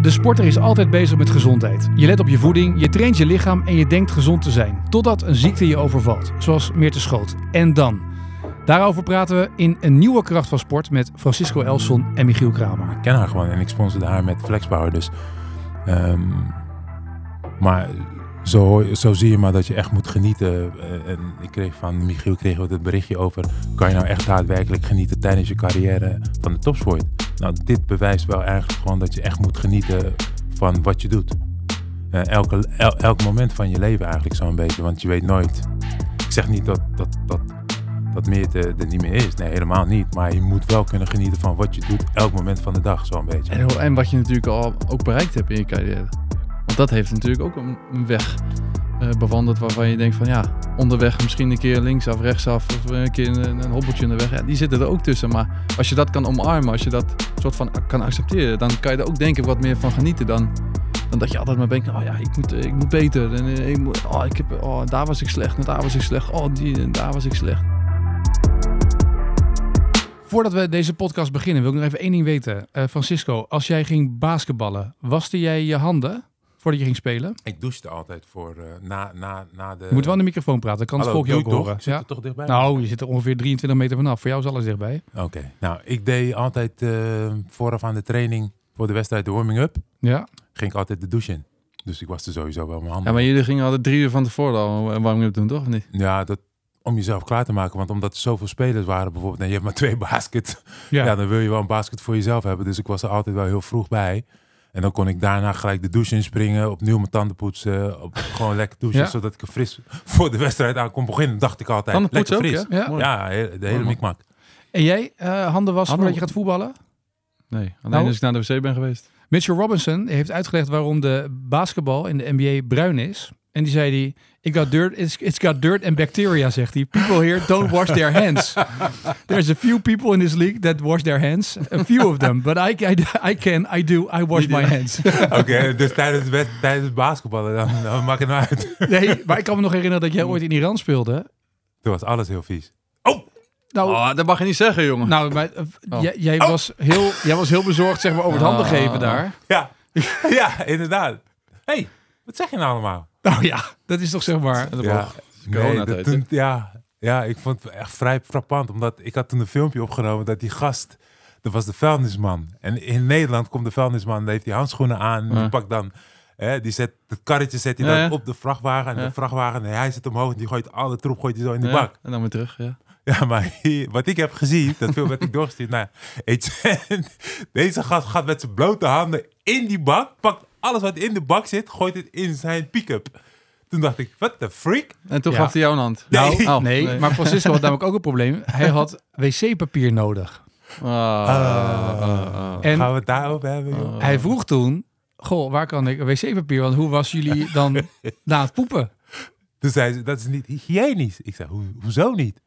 De sporter is altijd bezig met gezondheid. Je let op je voeding, je traint je lichaam en je denkt gezond te zijn. Totdat een ziekte je overvalt, zoals Meerte Schoot. En dan? Daarover praten we in een nieuwe kracht van sport met Francisco Elson en Michiel Kramer. Ik ken haar gewoon en ik sponsorde haar met Flexpower. Dus, ehm, maar zo, zo zie je maar dat je echt moet genieten. Eh, en ik kreeg van Michiel kregen we het berichtje over... kan je nou echt daadwerkelijk genieten tijdens je carrière van de topsport? Nou, dit bewijst wel eigenlijk gewoon dat je echt moet genieten van wat je doet. Eh, elke, el- elk moment van je leven eigenlijk zo'n beetje, want je weet nooit. Ik zeg niet dat, dat, dat, dat Meerte er niet meer is. Nee, helemaal niet. Maar je moet wel kunnen genieten van wat je doet elk moment van de dag zo'n beetje. En, en wat je natuurlijk al ook bereikt hebt in je carrière. Want dat heeft natuurlijk ook een, weg eh, bewandeld waarvan je denkt van ja, onderweg misschien een keer linksaf, rechtsaf of een keer een, een hobbeltje in de weg. Ja, die zitten er ook tussen. Maar als je dat kan omarmen, als je dat soort van kan accepteren, dan kan je er ook denken wat meer van genieten dan, dan dat je altijd maar denkt, oh ja, ik moet, eh, ik moet beter. En, eh, ik moet, oh, ik heb, oh, daar was ik slecht, en daar was ik slecht, oh, die, daar was ik slecht. Voordat we deze podcast beginnen, wil ik nog even één ding weten. Francisco, als jij ging basketballen, waste jij je handen voordat je ging spelen? Ik douchte altijd voor eh, na, na, na de... Je moet wel in de microfoon praten, dan kan het volk je ook horen. Zit Ja? er toch dichtbij? Nou, je zit er ongeveer 23 meter vanaf. Voor jou is alles dichtbij. Oké. Nou, ik deed altijd eh, vooraf aan de training voor de wedstrijd de warming-up. Ja. Ging ik altijd de douche in. Dus ik was er sowieso wel mijn handen. Ja, maar jullie gingen altijd drie uur van tevoren al een warming-up doen, toch? Of niet? Ja, dat, om jezelf klaar te maken. Want omdat er zoveel spelers waren bijvoorbeeld... en je hebt maar twee basket... Ja. Ja. dan wil je wel een basket voor jezelf hebben. Dus ik was er altijd wel heel vroeg bij. En dan kon ik daarna gelijk de douche inspringen. Opnieuw mijn tanden poetsen. Op, gewoon lekker douchen. Ja. Zodat ik er fris voor de wedstrijd aan kon beginnen. Dacht ik altijd. Tanden lekker ook, fris. ja? De hele man. mikmak. En jij, eh, handen Handen- voordat je gaat voetballen? Nee, alleen Nou- als ik naar de wc ben geweest. Mitchell Robinson heeft uitgelegd waarom de basketbal in de NBA bruin is. En die zei it got dirt, it's, it's got dirt and bacteria, zegt hij. People here don't wash their hands. There's a few people in this league that wash their hands. A few of them. But I, I, I can, I do, I wash my hands. Oké, dus tijdens, het wed- tijdens het basketballen, dan, dan maakt het nou uit. Nee, maar ik kan me nog herinneren dat jij ooit in Iran speelde. Toen was alles heel vies. Nou, Oh, dat mag je niet zeggen, jongen. nou maar, eh, Oh. jij, jij, was heel, jij was heel bezorgd zeg maar, over het handen Ah. geven daar. Ja, ja inderdaad. hey, wat zeg je nou allemaal? Nou ja, dat is toch zeg maar... Ja, dat toen- ja, ja, ik vond het echt vrij frappant. Omdat ik had toen een filmpje opgenomen dat die gast, dat was de vuilnisman. En in Nederland komt de vuilnisman, die heeft die handschoenen aan. Ja. die pakt dan, hè, die zet, het karretje zet hij Ja, dan ja. op de vrachtwagen. En Ja. de vrachtwagen, en hij zit omhoog en die gooit alle troep gooit hij zo in de Ja, bak. En dan weer terug, ja. Ja, maar hier- wat ik heb gezien, dat film werd ik doorgestuurd. Nou, deze gast gaat met zijn blote handen in die bak, pakt alles wat in de bak zit, gooit het in zijn pick-up. Toen dacht ik, what the freak? En toen Ja. gaf hij jou een hand. Nou, Oh, nee, maar Francisco had namelijk ook een probleem. Hij had wc-papier nodig. Ah, ah, ah. En Gaan we het daarover hebben? joh? Oh. hij vroeg toen, goh, waar kan ik wc-papier? Want hoe was jullie dan na het poepen? Toen zei ze, dat is niet hygiënisch. Ik zei, Hoe, hoezo niet?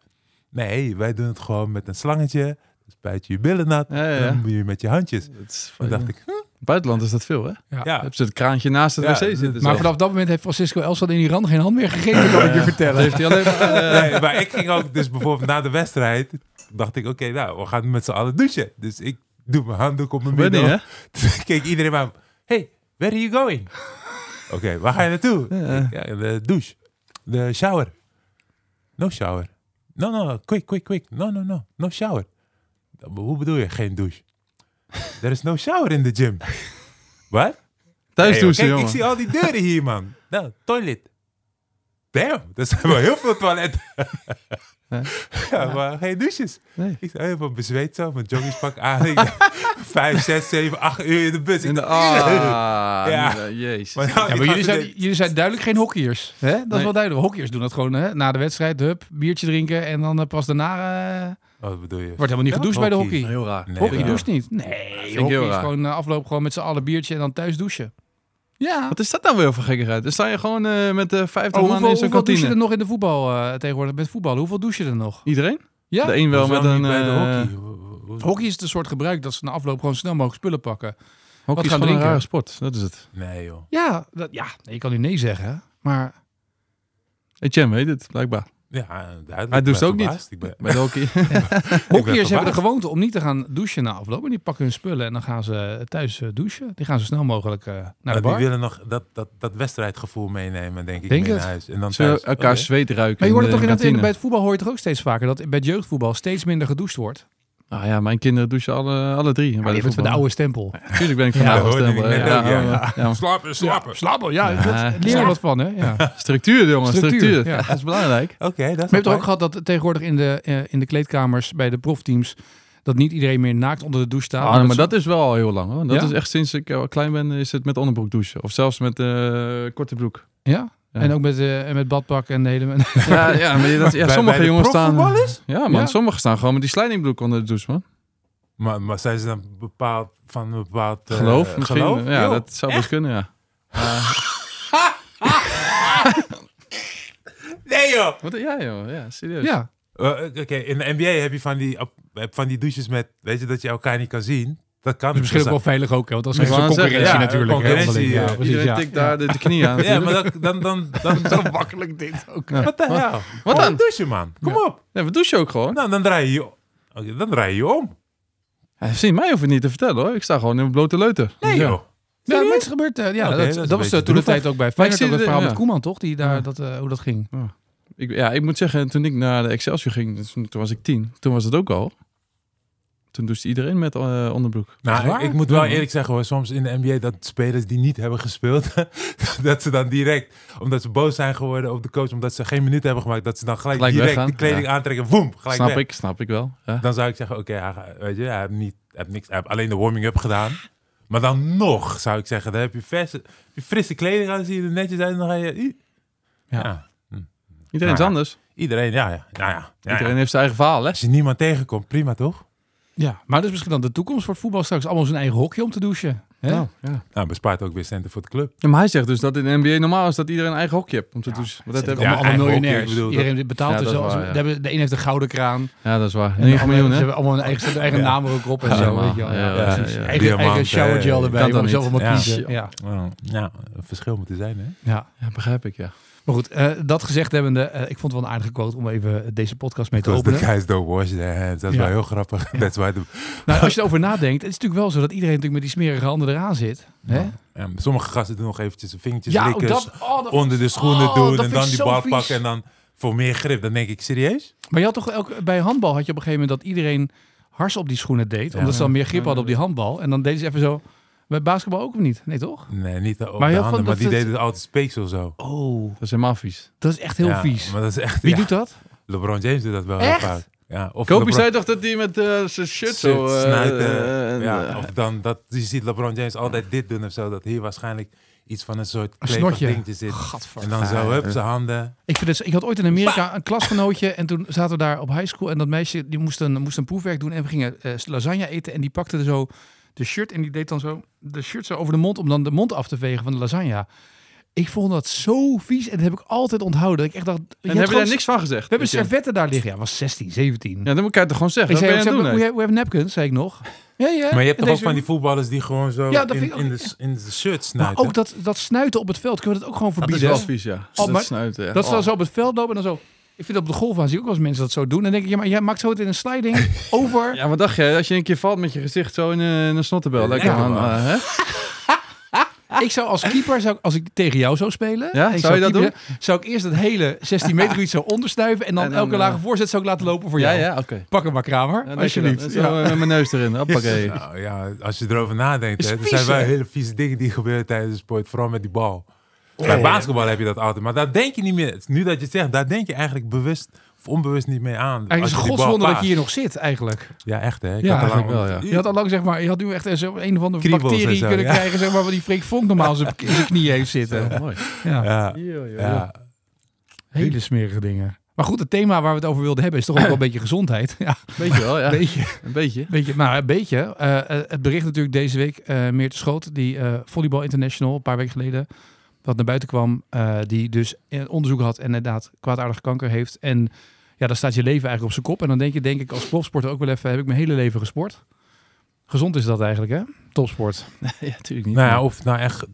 Nee, wij doen het gewoon met een slangetje. Dan spuit je je billen nat. Ja, ja, ja. Dan moet je met je handjes. Toen dacht ik, hm, Buitenland is dat veel, hè? ja. Heb ze het kraantje naast het Ja, wc zitten. maar vanaf dat moment heeft Francisco Elson in Iran geen hand meer gegeven, kan ik je vertellen. heeft hij alleen maar... eh, Nee, maar ik ging ook dus bijvoorbeeld na de wedstrijd. Dacht ik, oké, nou, we gaan met z'n allen douchen. Dus ik doe mijn handdoek op mijn middel. hè? Toen keek iedereen maar, hey, where are you going? Oké, waar ga je naartoe? Ja. Ja, de douche. De shower. No shower. No, no, quick, quick, quick. No, no, no. No shower. Hoe bedoel je, geen douche? There is no shower in the gym. Wat? Thuis Hey, douchen, kijk, jongen. ik zie al die deuren hier, man. Nou, toilet. Damn, er zijn wel heel veel toiletten. ja, maar geen douches. Nee. Ik zei helemaal bezweet zo, mijn joggingspak aan. Vijf, zes, zeven, acht uur in de bus. In de, ah, Ja. nee, jezus. Maar nou, Ja, die maar jullie zijn, jullie zijn duidelijk geen hockeyers. Hè? Dat is wel duidelijk. Hockeyers doen dat gewoon hè? na de wedstrijd. Hup, biertje drinken en dan eh, pas daarna... eh, wat bedoel je? wordt helemaal niet gedoucht bij de hockey. Heel raar. Nee, hockey doucht niet. Nee, ik hockey is gewoon uh, afloop gewoon met z'n allen biertje en dan thuis douchen. Ja. Wat is dat nou weer voor gekkigheid? Dan sta je gewoon eh, met eh 50 Oh, man hoeveel in zo'n hoeveel douche je kantine. er nog in de voetbal eh, tegenwoordig? Met voetbal, hoeveel douche je er nog? Iedereen? Ja. De een wel met een... bij de eh, hockey. Hockey is het een soort gebruik dat ze na afloop gewoon snel mogelijk spullen pakken. Hockey is gaan gewoon een drinken. rare sport. Dat is het. Nee, joh. Ja, dat, ja nee, je kan nu nee zeggen. Maar Etienne weet het, blijkbaar. Ja, duidelijk. Hij het ook niet. verbaasd. Ben- Bij de hockey. Hockeyers hebben de gewoonte om niet te gaan douchen na afloop. En die pakken hun spullen en dan gaan ze thuis eh, douchen. Die gaan zo snel mogelijk eh, naar de Maar die bar. willen nog dat, dat, dat wedstrijdgevoel meenemen, denk ik, Denk mee het. naar huis. En dan Ze thuis, elkaar oké. zweet ruiken. Maar je hoort het toch in kantine. bij het voetbal hoor je toch ook steeds vaker dat bij het jeugdvoetbal steeds minder gedoucht wordt. Ah ja, mijn kinderen douchen alle, alle drie. Bij je bent van de oude stempel. Tuurlijk ben ik van Ja, de oude stempel. Ja, ja. ja, ja. Slapen, slapen. Slapen, ja. Ja, leer er ja. wat van, hè? Ja. Structuur, jongen. Structuur, Structuur. ja. Dat is belangrijk. Oké, dat is je hebt toch ook gehad dat tegenwoordig in de, eh, in de kleedkamers bij de profteams... dat niet iedereen meer naakt onder de douche staat. Ah, maar dat is wel al heel lang hoor. Dat Ja? is echt sinds ik eh, klein ben, is het met onderbroek douchen. Of zelfs met eh, korte broek. Ja? Ja. En ook met, eh, en met badpak en de hele... Ja, ja maar dat, ja, Bij- sommige bij de jongens staan... Ja man, Ja. sommigen staan gewoon met die slijtingbroek onder de douche man. Maar, maar zijn ze dan bepaald van een bepaald eh, Geloof misschien. geloof? Ja, dat zou best kunnen ja. Nee joh! Wat, ja joh, ja serieus. Ja. Eh, Oké, in de NBA heb je van die, van die douches met, weet je, dat je elkaar niet kan zien. Dat kan Dus misschien ook wel veilig ook, hè? Want dat is zo'n net zeggen, concurrentie ja, natuurlijk. hè, concurrentie, eh, Ja, precies, Iedereen ja. tikt daar de, de knie aan Ja, maar dat, dan, dan, dan, Zo makkelijk dit ook. Ja. wat de hel? Wat dan? douchen, man. Kom op. Ja, we douchen ook gewoon. Nou, dan draai je je, oké, dan draai je je om. Ja, zie, mij hoeft het niet te vertellen hoor. Ik sta gewoon in mijn blote leuter. Nee, ja. joh. Ja, maar het gebeurt. eh, ja, dat, dat is dat, een was uh, toen de tijd ook bij Maar ik Feyenoord. ook het de- verhaal ja. met Koeman, toch? Die daar, Ja. dat, eh, hoe dat ging. Ik, ja, ik moet zeggen, toen ik naar de Excelsior ging, toen was ik tien. Toen was het ook al. Toen douchte iedereen met eh, onderbroek. Nou, ik, ik moet wel eerlijk zeggen hoor, soms in de NBA dat spelers die niet hebben gespeeld, dat ze dan direct, omdat ze boos zijn geworden op de coach, omdat ze geen minuut hebben gemaakt, dat ze dan gelijk, Gelijk direct weggaan. de kleding aantrekken, woem, gelijk snap weg. ik, snap ik wel. Ja. Dan zou ik zeggen, oké, ga- weet je, hij heeft, niet, hij heeft niks, hij heeft alleen de warming-up gedaan. Maar dan nog, zou ik zeggen, dan heb je, verse, heb je frisse kleding aan, zie je er netjes uit, en dan ga je... Ja. Ja. Iedereen is Nou anders. Iedereen, ja, ja. ja, ja, ja, Iedereen ja. heeft zijn eigen verhaal, hè? Als je niemand tegenkomt, prima toch? Ja, maar dat is misschien dan de toekomst voor het voetbal straks. Allemaal zijn eigen hokje om te douchen. Hè? Nou, ja. Nou, bespaart ook weer centen voor de club. Ja, maar hij zegt dus dat in de NBA normaal is dat iedereen een eigen hokje hebt om te Ja, douchen. Maar Dat hebben allemaal, allemaal hokje, miljonairs. Iedereen betaalt Ja, er dat ja. de, een heeft een gouden kraan. ja, dat is waar. En 9 de miljoen, anderen- Ze hè? hebben allemaal een eigen, eigen Ja. naam erop op en Ja, zo. Weet je wel. Ja, Ja, ja, precies. ja, ja. Eigen, eigen Diamant, showergel eh, erbij. Je zelf allemaal Ja. kiezen. Ja. Een verschil moeten zijn, hè? Ja. Ja, begrijp ik, ja. Maar goed, eh, dat gezegd hebbende, eh, ik vond het wel een aardige quote om even deze podcast mee te Because the openen. guys don't wash their hands. Dat is Ja. wel heel grappig. That's why the, Nou, als je erover nadenkt, het is natuurlijk wel zo dat iedereen natuurlijk met die smerige handen eraan zit. Hè? Ja, sommige gasten doen nog eventjes hun vingertjes Ja, likken, dat, oh, dat onder de schoenen oh, doen en dan die bal vies. pakken en dan voor meer grip. Dan denk ik, serieus? Maar je had toch ook bij handbal had je op een gegeven moment dat iedereen hars op die schoenen deed, Ja. omdat ze dan meer grip Ja. hadden op die handbal. En dan deden ze even zo. Bij basketbal ook of niet? Nee, toch? Nee, niet op Maar de handen, van- maar die deden altijd speeksel zo. Oh, Dat is helemaal vies. dat is echt heel Ja, vies. Maar dat is echt, Wie ja, doet dat? LeBron James doet dat wel Echt? heel vaak. Ja, of Kobe LeBron- zei toch dat hij met eh, zijn shirt zo... Shit, eh, snuiten. eh, en, ja, of dan dat je ziet LeBron James altijd dit doen of zo. Dat hier waarschijnlijk iets van een soort snotje. dingetje zit. En dan zo, hup, zijn handen. Ik, vind het, ik had ooit in Amerika een klasgenootje en toen zaten we daar op high school en dat meisje die moest een, moest een proefwerk doen en we gingen eh, lasagne eten en die pakte er zo de shirt en die deed dan zo de shirt zo over de mond om dan de mond af te vegen van de lasagne. Ik vond dat zo vies en dat heb ik altijd onthouden. Ik echt dacht, je en hebt hebben we gewoon- daar niks van gezegd? We hebben servetten daar liggen. Ja, was 16, 17. Ja, dan moet ik het toch gewoon zeggen. ik Wat zei, ben je aan het we, doen? hè? we, we hebben napkins, zei ik nog. Ja, ja. Maar je hebt En toch ook van die voetballers die gewoon zo Ja, in, in, de, in de shirt Maar snuiten. ook dat, dat snuiten op het veld, kunnen we dat ook gewoon Dat is verbieden? wel vies, ja. Oh, dat maar- snuiten, ja. Dat ze dan Oh. zo op het veld lopen en dan zo... Ik vind op de golf aan zie ik ook wel eens mensen dat zo doen. En dan denk ik, ja, maar jij maakt zo het in een sliding over. Ja, wat dacht je? Als je een keer valt met je gezicht zo in een, in een snottenbel. Lekker Ja, man. eh, hè? Ik zou als keeper, zou, als ik tegen jou zou spelen... Ja, zou je dat keeper, Zou ik eerst het hele 16 meter iets zo onderstuiven... en dan, En dan, elke eh, lage voorzet zou ik laten lopen voor Ja, jou. ja, oké. Pak hem maar, Kramer. Ja, alsjeblieft. Ja. eh, met mijn neus erin. Hoppakee. Nou ja, als je erover nadenkt, hè, er zijn wel hè? hele vieze dingen die gebeuren tijdens de sport. Vooral met die bal. Bij basketbal heb je dat altijd. Maar daar denk je niet meer. Nu dat je het zegt, daar denk je eigenlijk bewust of onbewust niet mee aan. Eigenlijk is het bal godswonder dat je hier nog zit, eigenlijk. Ja, echt hè. Ik Ja, had al lang wel, ja. Je had al lang, zeg maar, je had nu echt zo een of andere Kriebels bacterie zo, kunnen ja. krijgen, zeg maar, wat die Freek Vonk normaal in zijn- knie heeft zitten. Ja, mooi. Ja. Ja. Hele smerige dingen. Maar goed, het thema waar we het over wilden hebben is toch ook wel een beetje gezondheid. Ja, Beetje wel, ja. een beetje. Een beetje. beetje nou, een beetje. Eh, eh, het bericht natuurlijk deze week, eh Meerte Schoot, die eh Volleybal International, een paar weken geleden, wat naar buiten kwam, eh, die dus een onderzoek had en inderdaad kwaadaardige kanker heeft. En ja, dan staat je leven eigenlijk op zijn kop. En dan denk je, denk ik, als profsporter ook wel even, heb ik mijn hele leven gesport. Gezond is dat eigenlijk, hè? Topsport. ja, natuurlijk niet. Nou ja, of nou echt...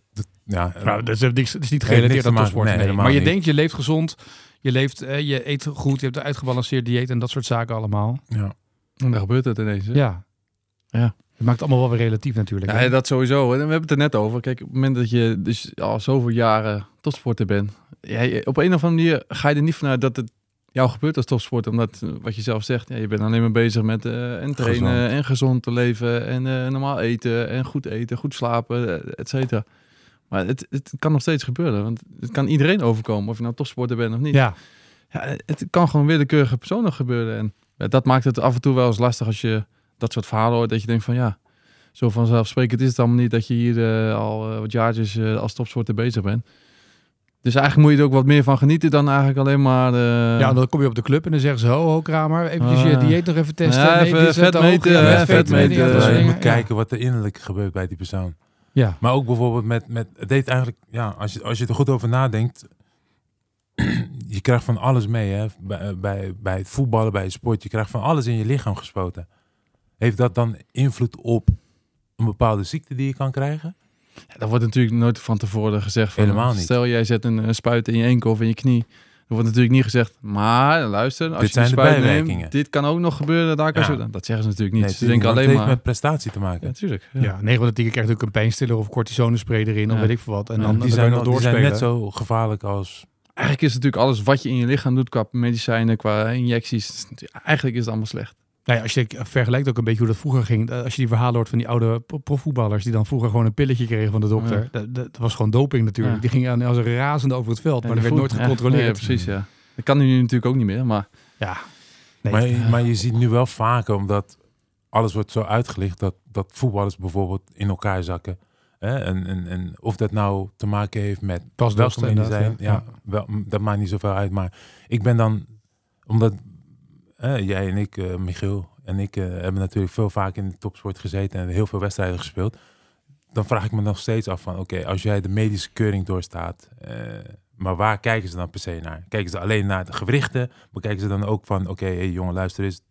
Ja, Nou, dat is, niks, het is niet gerelateerd te aan topsport. Nee, Maar je niet. denkt, je leeft gezond, Je leeft, eh, je eet goed, je hebt een uitgebalanceerd dieet en dat soort zaken allemaal. Ja. En dan gebeurt het ineens. hè? Ja. Ja. Het maakt allemaal wel weer relatief natuurlijk. Ja, hè? dat sowieso. hè. We hebben het er net over. Kijk, op het moment dat je dus al zoveel jaren topsporter bent, ja, op een of andere manier ga je er niet vanuit dat het jou gebeurt als topsporter. Omdat, eh, wat je zelf zegt, ja, je bent alleen maar bezig met eh, en trainen Gezond. en gezond te leven en eh, normaal eten en goed eten, goed slapen, et cetera. Maar het, het kan nog steeds gebeuren, want het kan iedereen overkomen, of je nou topsporter bent of niet. ja. Ja, het kan gewoon willekeurige personen gebeuren. En ja, dat maakt het af en toe wel eens lastig als je dat soort verhalen hoort. Dat je denkt van ja, zo vanzelfsprekend is het allemaal niet dat je hier eh, al eh, wat jaartjes eh, als topsporter bezig bent. Dus eigenlijk moet je er ook wat meer van genieten dan eigenlijk alleen maar... eh, ja, dan kom je op de club en dan zeggen ze, ho, ho, Kramer, eventjes je Ah. dieet nog even testen. Ja, nee, even is vet meten, Ja, hè, vet vet meten, meten, ja, dat soort je moet kijken wat er innerlijk gebeurt bij die persoon. Ja. Maar ook bijvoorbeeld met, met het deed eigenlijk, ja, als je, als je er goed over nadenkt, je krijgt van alles mee, hè? Bij, bij, bij het voetballen, bij het sport, je krijgt van alles in je lichaam gespoten. Heeft dat dan invloed op een bepaalde ziekte die je kan krijgen? Ja, dat wordt natuurlijk nooit van tevoren gezegd. Van, Helemaal niet. Stel, jij zet een, een spuit in je enkel of in je knie. Er wordt natuurlijk niet gezegd, maar luister, als Dit je zijn die de spuit bijwerkingen. neemt, dit kan ook nog gebeuren, daar kan Ja. zo. Dat zeggen ze natuurlijk niet. Nee, ze denken want alleen het maar... heeft met prestatie te maken. Ja, natuurlijk. Ja, 9 van de 10 keer krijgt ook een pijnstiller of cortisonespray erin, of weet ik veel wat. En Ja, dan, die, dan zijn, nog die zijn net zo gevaarlijk als... Eigenlijk is natuurlijk alles wat je in je lichaam doet qua medicijnen, qua injecties. Eigenlijk is het allemaal slecht. Nou ja, als je vergelijkt ook een beetje hoe dat vroeger ging. eh, Als je die verhalen hoort van die oude pro- profvoetballers die dan vroeger gewoon een pilletje kregen van de dokter. Ja. Dat, dat was gewoon doping natuurlijk. Ja. Die gingen als een razende over het veld, maar dat werd nooit gecontroleerd. Ja, ja, precies, ja. Dat kan nu natuurlijk ook niet meer, maar... Ja. Nee. Maar, je- maar je ziet nu wel vaker, omdat alles wordt zo uitgelicht, dat, dat voetballers bijvoorbeeld in elkaar zakken. Hè? En, en, en of dat nou te maken heeft met Pas welke medicijn, ja. ja, wel, dat maakt niet zoveel uit. Maar ik ben dan, omdat hè, jij en ik, eh, Michiel en ik, eh, hebben natuurlijk veel vaak in de topsport gezeten en heel veel wedstrijden gespeeld. Dan vraag ik me nog steeds af van, oké, als jij de medische keuring doorstaat, eh, maar waar kijken ze dan per se naar? Kijken ze alleen naar de gewrichten? Maar kijken ze dan ook van, oké, jongen, luister eens.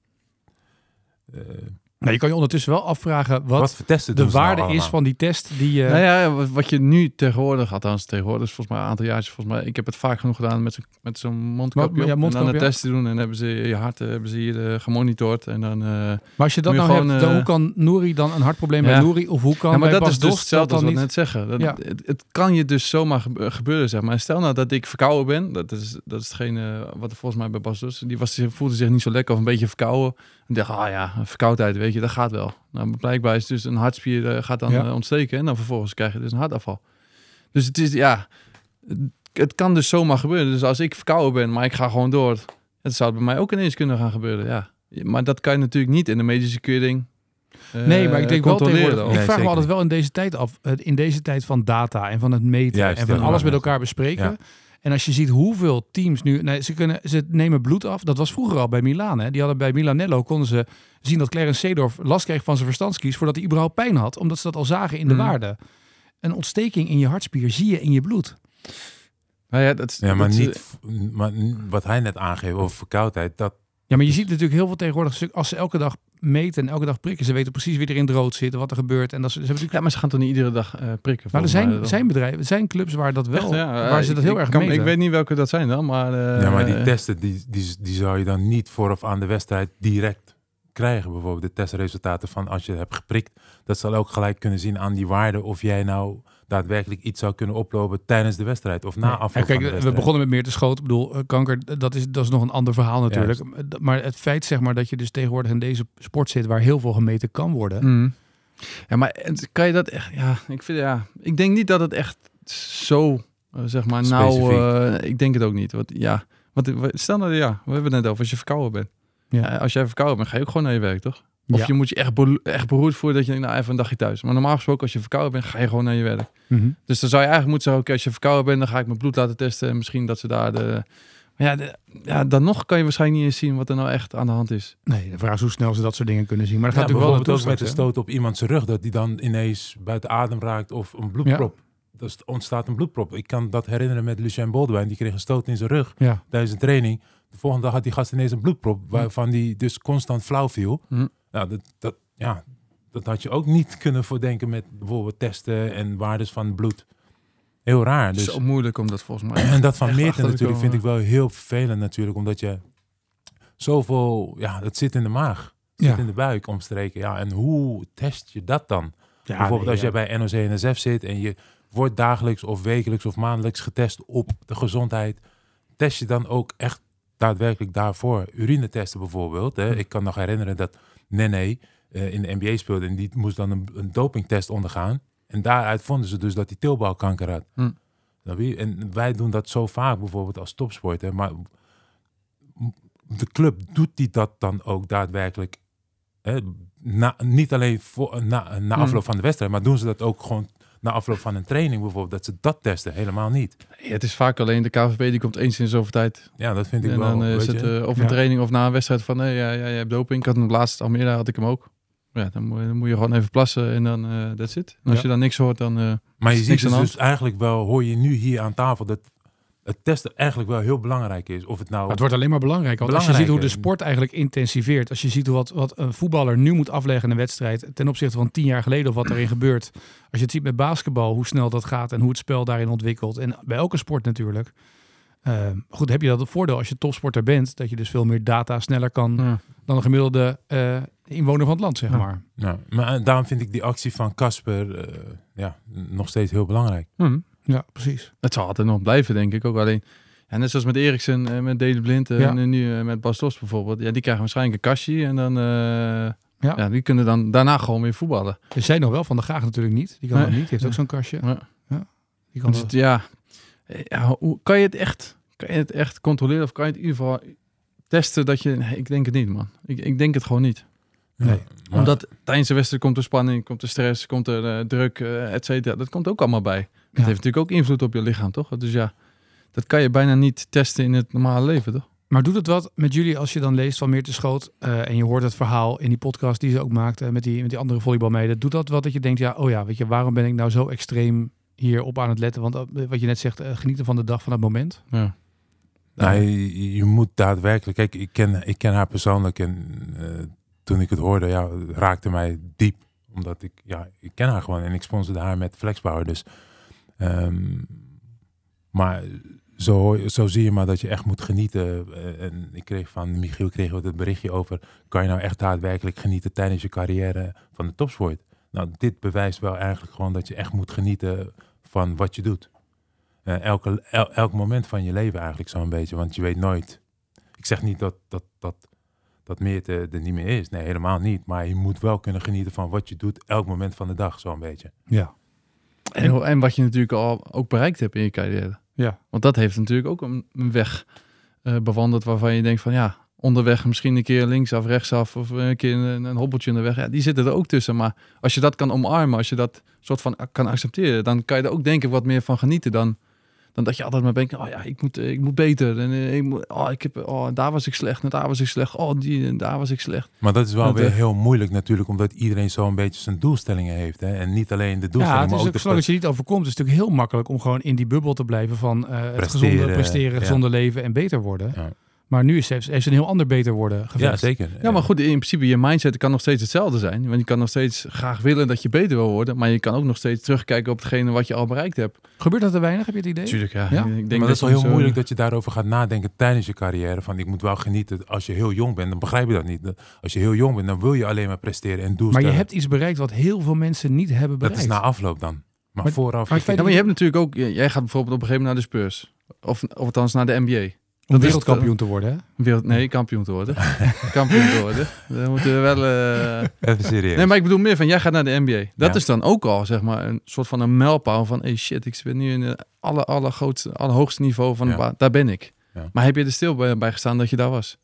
Nou, je kan je ondertussen wel afvragen wat, wat, voor testen de nou waarde is van die test die je... Nou ja, wat, je nu tegenwoordig, althans tegenwoordig, is volgens mij een aantal jaar, volgens mij, ik heb het vaak genoeg gedaan met zo'n met zo'n mondkapje Ja, en dan een test te doen en hebben ze je hart eh, hebben ze hier eh, gemonitord en dan... eh, maar als je dat je nou gewoon, hebt, dan hoe kan Nouri dan een hartprobleem Ja. bij Nouri? Of hoe kan ja, maar dat Bas is dus Dost hetzelfde als dat wat niet? net zeggen. Dat, Ja. het, het kan je dus zomaar gebe- gebeuren, zeg maar. Stel nou dat ik verkouden ben, dat is, dat is hetgene wat er volgens mij bij Bas was. Die was, voelde zich niet zo lekker of een beetje verkouden. En dacht, ah ja, een verkoudheid, weet je, dat gaat wel. Nou, blijkbaar is dus een hartspier eh, gaat dan Ja. eh, ontsteken en dan vervolgens krijg je dus een hartafval. Dus het is, ja, het, kan dus zomaar gebeuren. Dus als ik verkouden ben, maar ik ga gewoon door, het zou bij mij ook ineens kunnen gaan gebeuren, ja. Maar dat kan je natuurlijk niet in de medische keuring eh, Nee, maar ik denk wel controleren. tegenwoordig. Nee, ik vraag me altijd wel in deze tijd af, in deze tijd van data en van het meten Juist, en van alles met elkaar bespreken. Ja. En als je ziet hoeveel teams nu, nee, ze kunnen, ze nemen bloed af. Dat was vroeger al bij Milaan. Hè. Die hadden bij Milanello konden ze zien dat Clarence Seedorf last kreeg van zijn verstandskies voordat hij überhaupt pijn had, omdat ze dat al zagen in de Mm. waarde. Een ontsteking in je hartspier zie je in je bloed. Nou ja, dat, is- Ja, maar dat niet, maar wat hij net aangeeft over verkoudheid, dat Ja, maar je ziet natuurlijk heel veel tegenwoordig, als ze elke dag meten en elke dag prikken, ze weten precies wie er in het rood zit, wat er gebeurt. En dat ze, ze hebben natuurlijk Ja, maar ze gaan toch niet iedere dag eh, prikken? Maar er volgens mij zijn, zijn bedrijven, er zijn clubs waar dat wel, Echt, ja? waar Eh, ze dat ik- heel ik erg kan- meten. Ik weet niet welke dat zijn dan, maar... eh, ja, maar die testen, die, die, die zou je dan niet vooraf aan de wedstrijd direct krijgen. Bijvoorbeeld de testresultaten van als je hebt geprikt. Dat zal ook gelijk kunnen zien aan die waarde of jij nou daadwerkelijk iets zou kunnen oplopen tijdens de wedstrijd of na Nee. afloop Ja, kijk, van de we begonnen met meer te schoten. Ik bedoel, eh, kanker, dat is, dat is nog een ander verhaal natuurlijk. Maar het feit zeg maar dat je dus tegenwoordig in deze sport zit waar heel veel gemeten kan worden. Mm. Ja, maar kan je dat echt... Ja, ik vind ja... Ik denk niet dat het echt zo, eh, zeg maar, nou... Eh, ik denk het ook niet. Want ja... Want, stel nou, ja, we hebben het net over als je verkouden bent. Ja. Ja, als jij verkouden bent, ga je ook gewoon naar je werk, toch? Of Ja. je moet je echt, bero- echt beroerd voelen dat je denkt, nou even een dagje thuis. Maar normaal gesproken, als je verkouden bent, ga je gewoon naar je werk. Mhm. Dus dan zou je eigenlijk moeten zeggen, oké, als je verkouden bent, dan ga ik mijn bloed laten testen. En misschien dat ze daar de... Maar ja, de- ja, dan nog kan je waarschijnlijk niet eens zien wat er nou echt aan de hand is. Nee, de vraag is hoe snel ze dat soort dingen kunnen zien. Maar dat Ja, gaat natuurlijk wel bijvoorbeeld ook met de straks, stoot op iemand zijn rug, dat die dan ineens buiten adem raakt of een bloedprop. Dus er ontstaat een bloedprop. Ik kan dat herinneren met Lucien Boldewijn. Die kreeg een stoot in zijn rug? Ja. tijdens een training. De volgende dag had die gast ineens een bloedprop, waarvan die dus constant flauw viel. Hm. Nou, dat, dat, ja, dat had je ook niet kunnen voordenken met bijvoorbeeld testen en waardes van bloed. Heel raar. Dus, Zo moeilijk om dat volgens mij. en dat van Meerten natuurlijk vind ik wel heel vervelend natuurlijk. Omdat je zoveel... Ja, het zit in de maag. Ja. zit in de buik omstreken. Ja, en hoe test je dat dan? Ja, Bijvoorbeeld nee, als je ja. bij NOC-NSF zit en je wordt dagelijks of wekelijks of maandelijks getest op de gezondheid. Test je dan ook echt daadwerkelijk daarvoor? Urinetesten bijvoorbeeld. Hè? Hm. Ik kan nog herinneren dat Nene eh, in de NBA speelde en die moest dan een, een dopingtest ondergaan. En daaruit vonden ze dus dat hij teelbalkanker had. Hm. En wij doen dat zo vaak bijvoorbeeld als topsporter. Maar de club doet die dat dan ook daadwerkelijk. Hè? Na, niet alleen voor, na, na Hm. afloop van de wedstrijd, maar doen ze dat ook gewoon na afloop van een training bijvoorbeeld. Dat ze dat testen. Helemaal niet. Nee, het is vaak alleen de KVB die komt eens in zoveel tijd. Ja, dat vind ik En wel. dan eh, is het eh, of een training of na een wedstrijd van nee, ja, ja, je hebt doping. Ik had hem laatst Almere, had ik hem ook. Ja, dan moet, je- dan moet je gewoon even plassen en dan eh that's it. En als Ja. je dan niks hoort, dan... eh, maar je ziet dus, dus eigenlijk wel, hoor je nu hier aan tafel, dat het testen eigenlijk wel heel belangrijk is. Of het nou... Maar het wordt alleen maar belangrijker. Want als je ziet hoe de sport eigenlijk intensiveert. Als je ziet wat, wat een voetballer nu moet afleggen in een wedstrijd. Ten opzichte van tien jaar geleden of wat erin gebeurt. Als je het ziet met basketbal, hoe snel dat gaat en hoe het spel daarin ontwikkelt. En bij elke sport natuurlijk. Eh, goed, heb je dat het voordeel als je topsporter bent. Dat je dus veel meer data sneller kan ja. dan een gemiddelde eh, inwoner van het land, zeg Ja. maar. Nou, maar eh, daarom vind ik die actie van Casper eh, ja, nog steeds heel belangrijk. Hm. Ja, precies. Het zal altijd nog blijven, denk ik. Ook alleen, ja, net zoals met Eriksen, en met Dede Blind eh, Ja. en nu eh, met Bas Dost bijvoorbeeld. Ja, die krijgen waarschijnlijk een kastje en dan... eh, Ja. ja. die kunnen dan daarna gewoon weer voetballen. Je zei nog wel van de Graag natuurlijk niet. Die kan Nee. dat niet. Die heeft ook zo'n kastje. Ja. Die kan Dus het- ja, Eh, ja hoe, kan, je het echt, kan je het echt controleren of kan je het in ieder geval testen dat je... Nee, ik denk het niet, man. Ik, ik denk het gewoon niet. Nee. Maar- Omdat tijdens de wedstrijd komt er spanning, komt er stress, komt er eh, druk, eh et cetera. Dat komt ook allemaal bij. Dat heeft natuurlijk ook invloed op je lichaam, toch? Dus ja, dat kan je bijna niet testen in het normale leven, toch? Maar doet het wat met jullie als je dan leest van Meerte Schoot eh, en je hoort het verhaal in die podcast die ze ook maakte met die, met die andere volleybalmeiden. Doet dat wat dat je denkt, ja, oh ja, weet je, waarom ben ik nou zo extreem hierop aan het letten? Want wat je net zegt, genieten van de dag, van het moment. Ja. Nou, je, je moet daadwerkelijk... Kijk, ik ken, ik ken haar persoonlijk en eh, toen ik het hoorde, ja, raakte mij diep. Omdat ik, ja, ik ken haar gewoon en ik sponsorde haar met Flexpower. Dus, ehm, maar zo, zo zie je maar dat je echt moet genieten. Eh, en ik kreeg van Michiel kreeg het berichtje over... kan je nou echt daadwerkelijk genieten tijdens je carrière van de topsport? Nou, dit bewijst wel eigenlijk gewoon dat je echt moet genieten van wat je doet. Eh, elke, el- elk moment van je leven eigenlijk zo'n beetje, want je weet nooit. Ik zeg niet dat, dat, dat, dat Meerte er niet meer is. Nee, helemaal niet. Maar je moet wel kunnen genieten van wat je doet elk moment van de dag, zo'n beetje. Ja. En, en wat je natuurlijk al ook bereikt hebt in je carrière. Ja. Want dat heeft natuurlijk ook een, een weg eh, bewandeld waarvan je denkt van ja, onderweg misschien een keer linksaf, rechtsaf of een keer een, een hobbeltje in de weg. Ja, die zitten er ook tussen. Maar als je dat kan omarmen, als je dat soort van kan accepteren, dan kan je er ook denk ik wat meer van genieten dan, dan dat je altijd maar denkt, oh ja, ik moet, eh, ik moet beter. En eh, ik moet, oh, ik heb, oh, daar was ik slecht, en daar was ik slecht. Oh, die, en daar was ik slecht. Maar dat is wel Dat, weer eh, heel moeilijk natuurlijk, omdat iedereen zo'n beetje zijn doelstellingen heeft. Hè? En niet alleen de Ja, doelstellingen, het is maar ook ook, de zolang het je niet overkomt, is het natuurlijk heel makkelijk om gewoon in die bubbel te blijven van eh, het gezonde Presteren, presteren, ja. gezonde leven en beter worden. Ja. Maar nu is, heeft, ze een heel ander beter worden Ja, gevestigd. zeker. Ja, maar goed, in principe, je mindset kan nog steeds hetzelfde zijn. Want je kan nog steeds graag willen dat je beter wil worden. Maar je kan ook nog steeds terugkijken op hetgene wat je al bereikt hebt. Gebeurt dat te weinig, heb je het idee? Tuurlijk, ja. Ja? Ik denk maar dat is wel je heel zo- moeilijk dat je daarover gaat nadenken tijdens je carrière. Van ik moet wel genieten. Als je heel jong bent, dan begrijp je dat niet. Als je heel jong bent, dan wil je alleen maar presteren en Maar doelstellen. je hebt iets bereikt wat heel veel mensen niet hebben dat bereikt. is na afloop dan. Maar, Maar- vooraf... maar het Ja, maar je hebt natuurlijk ook... Jij gaat bijvoorbeeld op een gegeven moment naar de Spurs. Of, of althans naar de NBA. Om dat is wereldkampioen te worden. Hè? Wereld, nee, kampioen te worden. kampioen te worden. Dan moeten we wel... eh, Even serieus. Nee, maar ik bedoel meer van, jij gaat naar de NBA. Dat Ja. is dan ook al, zeg maar, een soort van een mijlpaal van... Hey shit, ik ben nu in het alle, allergrootste, allerhoogste niveau van... Ja. Daar ben ik. Ja. Maar heb je er stil bij, bij gestaan dat je daar was?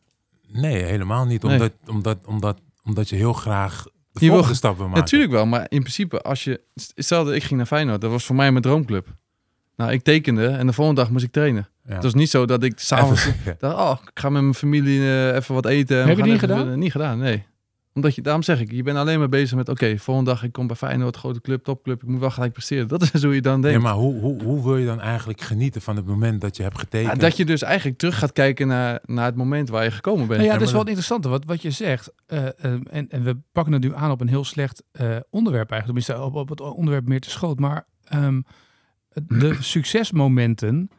Nee, helemaal niet. Nee. Omdat, omdat, omdat, omdat je heel graag de Je wil- volgende stap wil maken. Natuurlijk wel, maar in principe, als je... Stel dat ik ging naar Feyenoord, dat was voor mij mijn droomclub. Nou, ik tekende en de volgende dag moest ik trainen. Ja. Het was niet zo dat ik s'avonds ja. dacht, oh, ik ga met mijn familie eh, even wat eten. en Heb je even- gedaan? Niet gedaan, nee. Omdat je, daarom zeg ik, je bent alleen maar bezig met, oké, volgende dag ik kom bij Feyenoord, grote club, topclub, ik moet wel gelijk presteren. Dat is hoe je dan denkt. Ja, maar hoe, hoe, hoe wil je dan eigenlijk genieten van het moment dat je hebt getekend? Ja, dat je dus eigenlijk terug gaat kijken naar, naar het moment waar je gekomen bent. Nou ja, dat is wel interessant wat, wat je zegt. Eh, eh, en, en we pakken het nu aan op een heel slecht eh, onderwerp eigenlijk. Tenminste, op, op het onderwerp meer te schoot. Maar ehm, de succesmomenten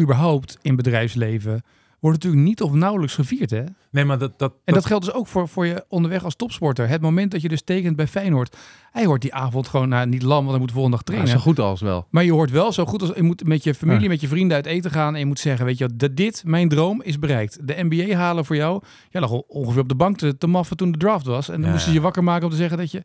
überhaupt in bedrijfsleven worden natuurlijk niet of nauwelijks gevierd. Hè? En Nee, maar dat... dat, dat, geldt dus ook voor, voor je onderweg als topsporter. Het moment dat je dus tekent bij Feyenoord. Hij hoort die avond gewoon nou, niet lam, want hij moet de volgende dag Ja, trainen. zo goed als wel. Maar je hoort wel zo goed als je moet met je familie, Ja. met je vrienden uit eten gaan. En je moet zeggen, weet je, dat dit, mijn droom, is bereikt. De NBA halen voor jou. Ja, lag ongeveer op de bank te, te maffen toen de draft was. En dan Ja. moesten ze je wakker maken om te zeggen dat je...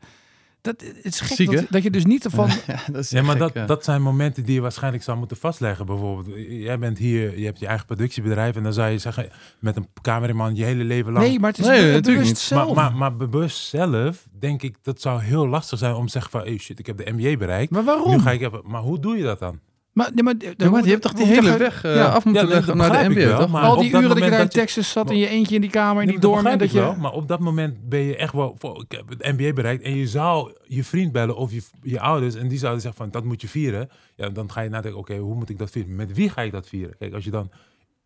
Dat, het is gek Ziek, dat, je dus niet ervan... Ja, dat is Ja, maar gek, dat, ja. dat zijn momenten die je waarschijnlijk zou moeten vastleggen. Bijvoorbeeld, jij bent hier, je hebt je eigen productiebedrijf en dan zou je zeggen met een cameraman je hele leven lang. Nee, maar het is Nee, be- bewust niet. zelf. maar, maar, maar bewust zelf, denk ik, dat zou heel lastig zijn om te zeggen van, hey shit, ik heb de NBA bereikt. Maar waarom? Nu ga ik even, maar hoe doe je dat dan? Maar, nee, maar, Ja, maar je hebt toch die hele weg eh, Ja. af moeten Ja, leggen naar de NBA, wel, toch? maar Al die uren dat je daar in Texas zat in je eentje in die kamer en Nee, die dorm. En dat je... wel, maar op dat moment ben je echt wel, voor, ik heb het NBA bereikt en je zou je vriend bellen of je, je ouders en die zouden zeggen van, dat moet je vieren. Ja, dan ga je nadenken, oké, hoe moet ik dat vieren? Met wie ga ik dat vieren? Kijk, als je dan,